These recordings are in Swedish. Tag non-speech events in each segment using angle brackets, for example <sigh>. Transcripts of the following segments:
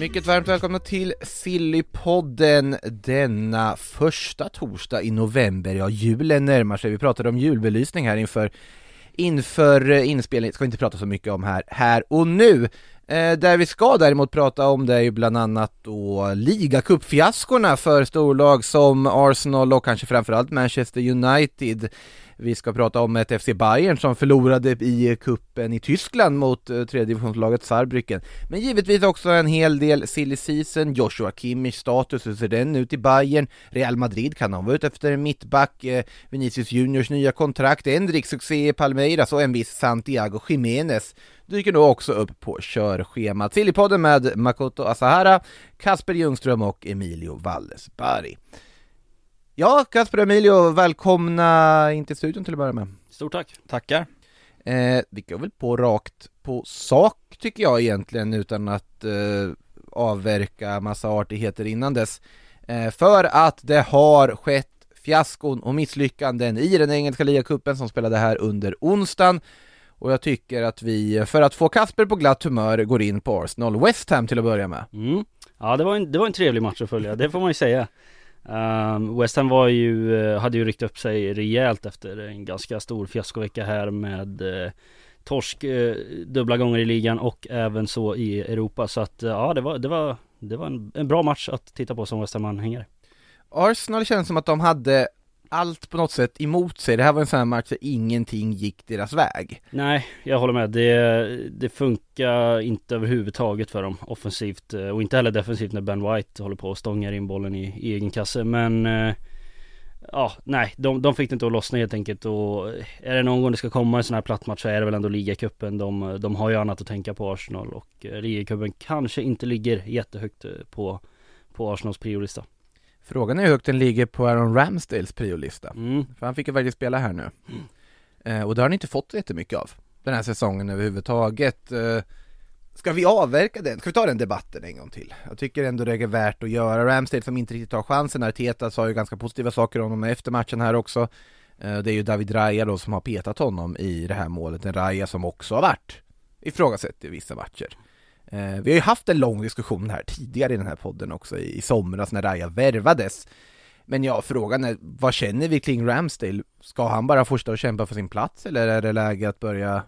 Mycket varmt välkomna till Sillypodden denna första torsdag i november. Ja, julen närmar sig. Vi pratade om julbelysning här inför inför eh, inspelningen. ska vi inte prata så mycket om här, här och nu. Eh, där vi ska däremot prata om det är ju bland annat då ligacupfiaskorna för storlag som Arsenal och kanske framförallt Manchester United. Vi ska prata om ett FC Bayern som förlorade i kuppen i Tyskland mot eh, tredje divisionslaget Saarbrücken. Men givetvis också en hel del silly season, Joshua Kimmich status, hur ser den ut i Bayern? Real Madrid kan de vara ute efter en mittback, eh, Vinicius Juniors nya kontrakt, Endrik succé i Palmeiras och en viss Santiago Jiménez dyker då också upp på körschemat. Sillypodden med Makoto Asahara, Kasper Ljungström och Emilio Wallesberg. Ja, Kasper och Emilio, välkomna in till studion till att börja med. Stort tack! Tackar. Eh, vi går väl på rakt på sak tycker jag egentligen utan att eh, avverka massa artigheter innan dess. Eh, för att det har skett fiaskon och misslyckanden i den engelska ligacupen som spelade här under onsdagen. Och jag tycker att vi, för att få Kasper på glatt humör, går in på Arsenal West Ham till att börja med. Mm. Ja det var, en, det var en trevlig match att följa, det får man ju säga um, West Ham var ju, eh, hade ju ryckt upp sig rejält efter en ganska stor fiaskovecka här med uh, torsk uh, dubbla gånger i ligan och även så i Europa. Så att uh, ja det var, det var, det var en, en bra match att titta på som West Ham-anhängare Arsenal känns som att de hade allt på något sätt emot sig. Det här var en sån här match där ingenting gick deras väg. Nej, jag håller med. Det, det funkar inte överhuvudtaget för dem offensivt eh, och inte heller defensivt när Ben White håller på och stångar in bollen i, i egen kasse. Men eh, ja, nej, de, de fick det inte att lossna helt enkelt och eh, är det någon gång det ska komma en sån här platt match så är det väl ändå ligacupen. De, de har ju annat att tänka på Arsenal och ligacupen kanske inte ligger jättehögt på, på Arsenals priolista. Frågan är hur högt den ligger på Aaron Ramsdales priolista. Mm. För han fick ju faktiskt spela här nu. Eh, och det har han inte fått jättemycket av den här säsongen överhuvudtaget. Eh, ska vi avverka den? Ska vi ta den debatten en gång till? Jag tycker ändå det är värt att göra. Ramsdale som inte riktigt tar chansen. Arteta sa ju ganska positiva saker om honom efter matchen här också. Eh, det är ju David Raya då som har petat honom i det här målet. En Raya som också har varit ifrågasatt i vissa matcher. Eh, vi har ju haft en lång diskussion här tidigare i den här podden också i, i somras när Raya värvades. Men ja, frågan är, vad känner vi kring Ramsdale? Ska han bara fortsätta att kämpa för sin plats eller är det läge att börja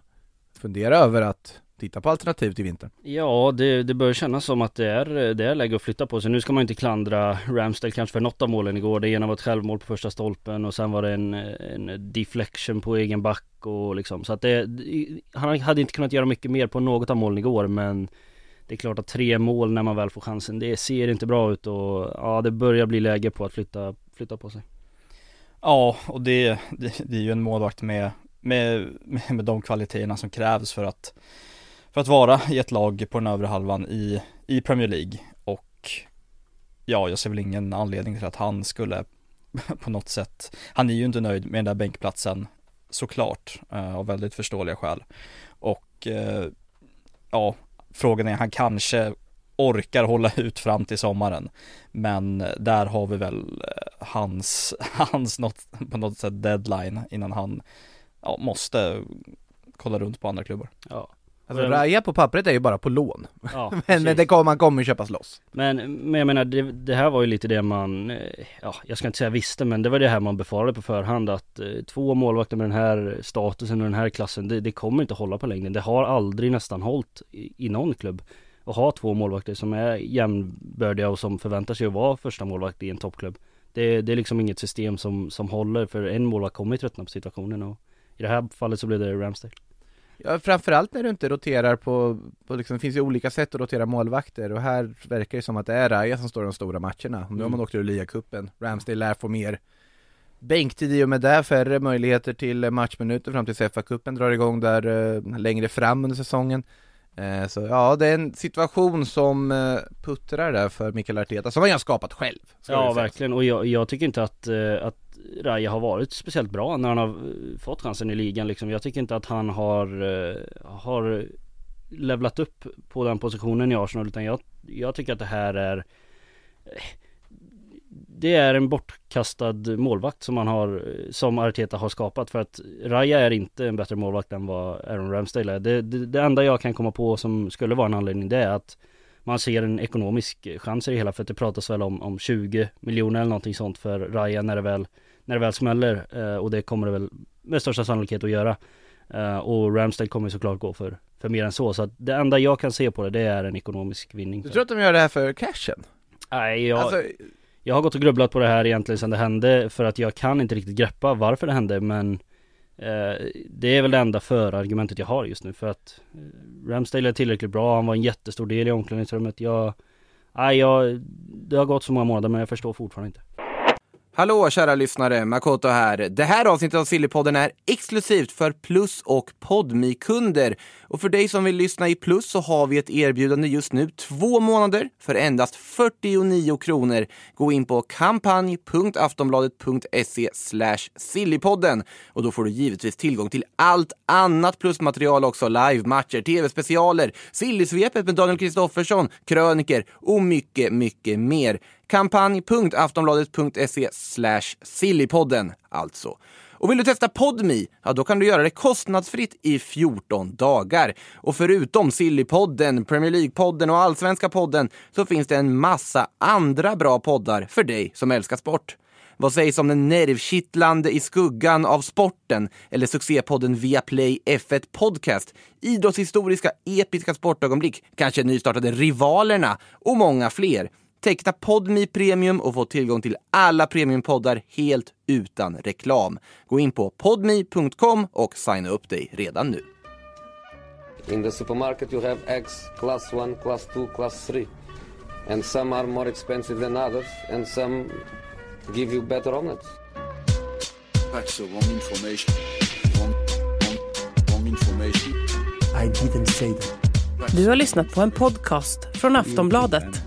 fundera över att titta på alternativ till vintern? Ja, det, det börjar kännas som att det är, det är läge att flytta på sig. Nu ska man inte klandra Ramsdale kanske för något av målen igår. Det ena var ett självmål på första stolpen och sen var det en, en deflection på egen back och liksom. Så att det, han hade inte kunnat göra mycket mer på något av målen igår men det är klart att tre mål när man väl får chansen, det ser inte bra ut och ja, det börjar bli läge på att flytta, flytta på sig. Ja, och det, det, det är ju en målvakt med, med, med de kvaliteterna som krävs för att, för att vara i ett lag på den övre halvan i, i Premier League. Och ja, jag ser väl ingen anledning till att han skulle <laughs> på något sätt, han är ju inte nöjd med den där bänkplatsen såklart, eh, av väldigt förståeliga skäl. Och eh, ja, frågan är, han kanske orkar hålla ut fram till sommaren. Men där har vi väl eh, hans, <laughs> hans något, på något sätt deadline innan han ja, måste kolla runt på andra klubbar. Ja. Alltså Raja på pappret är ju bara på lån. Ja, <laughs> men, precis. men det kommer, man kommer köpas loss. Men, men jag menar det, det här var ju lite det man, eh, ja jag ska inte säga visste men det var det här man befarade på förhand att eh, två målvakter med den här statusen och den här klassen det, det kommer inte hålla på längden. Det har aldrig nästan hållit i, i någon klubb att ha två målvakter som är jämnbördiga och som förväntar sig att vara första målvakt i en toppklubb. Det, det är liksom inget system som, som håller för en målvakt kommer ju tröttna på situationen och i det här fallet så blev det Ramsdale. Ja, framförallt när du inte roterar på, på liksom, det finns ju olika sätt att rotera målvakter och här verkar det som att det är Raja som står de stora matcherna. Nu har man åkt ur ligacupen, Ramsdale lär få mer bänktid i och med det, färre möjligheter till matchminuter fram tills FA-cupen drar igång där eh, längre fram under säsongen. Eh, Så ja, det är en situation som eh, puttrar där för Mikael Arteta, som han har skapat själv. Ja verkligen och jag, jag tycker inte att, eh, att Raja har varit speciellt bra när han har eh, fått chansen i ligan liksom. Jag tycker inte att han har, eh, har levlat upp på den positionen i Arsenal utan jag, jag tycker att det här är eh, det är en bortkastad målvakt som man har, som Arteta har skapat för att Raja är inte en bättre målvakt än vad Aaron Ramsdale är. Det, det, det enda jag kan komma på som skulle vara en anledning det är att man ser en ekonomisk chans i det hela för att det pratas väl om, om 20 miljoner eller någonting sånt för Raja när det väl, när det väl smäller eh, och det kommer det väl med största sannolikhet att göra. Eh, och Ramsdale kommer såklart gå för, för mer än så så att det enda jag kan se på det det är en ekonomisk vinning. Du tror att de gör det här för cashen? Nej jag, Alltså, jag har gått och grubblat på det här egentligen sedan det hände för att jag kan inte riktigt greppa varför det hände men eh, Det är väl det enda för-argumentet jag har just nu för att eh, Ramsdale är tillräckligt bra, han var en jättestor del i omklädningsrummet Jag Nej jag Det har gått så många månader men jag förstår fortfarande inte Hallå kära lyssnare, Makoto här. Det här avsnittet av Sillypodden är exklusivt för Plus och podmi kunder Och för dig som vill lyssna i Plus så har vi ett erbjudande just nu, två månader för endast 49 kronor. Gå in på kampanj.aftonbladet.se sillypodden och då får du givetvis tillgång till allt annat plusmaterial också, live-matcher, tv-specialer, Sillysvepet med Daniel Kristoffersson, kröniker och mycket, mycket mer. Kampanj.aftonbladet.se sillypodden alltså. Och vill du testa Podmi? Ja, då kan du göra det kostnadsfritt i 14 dagar. Och förutom Sillypodden, Premier League-podden och Allsvenska podden så finns det en massa andra bra poddar för dig som älskar sport. Vad sägs om den nervkittlande I skuggan av sporten eller succépodden Viaplay F1 Podcast, idrottshistoriska episka sportögonblick, kanske nystartade Rivalerna och många fler. Teckna Podmi Premium och få tillgång till alla premiumpoddar helt utan reklam. Gå in på podmi.com och signa upp dig redan nu. In the supermarket, you have eggs class 1, class 2, class 3. And some are more expensive than others, and some give you better omelets. That's the wrong information. Wrong, wrong, wrong information. I didn't say that. Du har lyssnat på en podcast från Aftonbladet.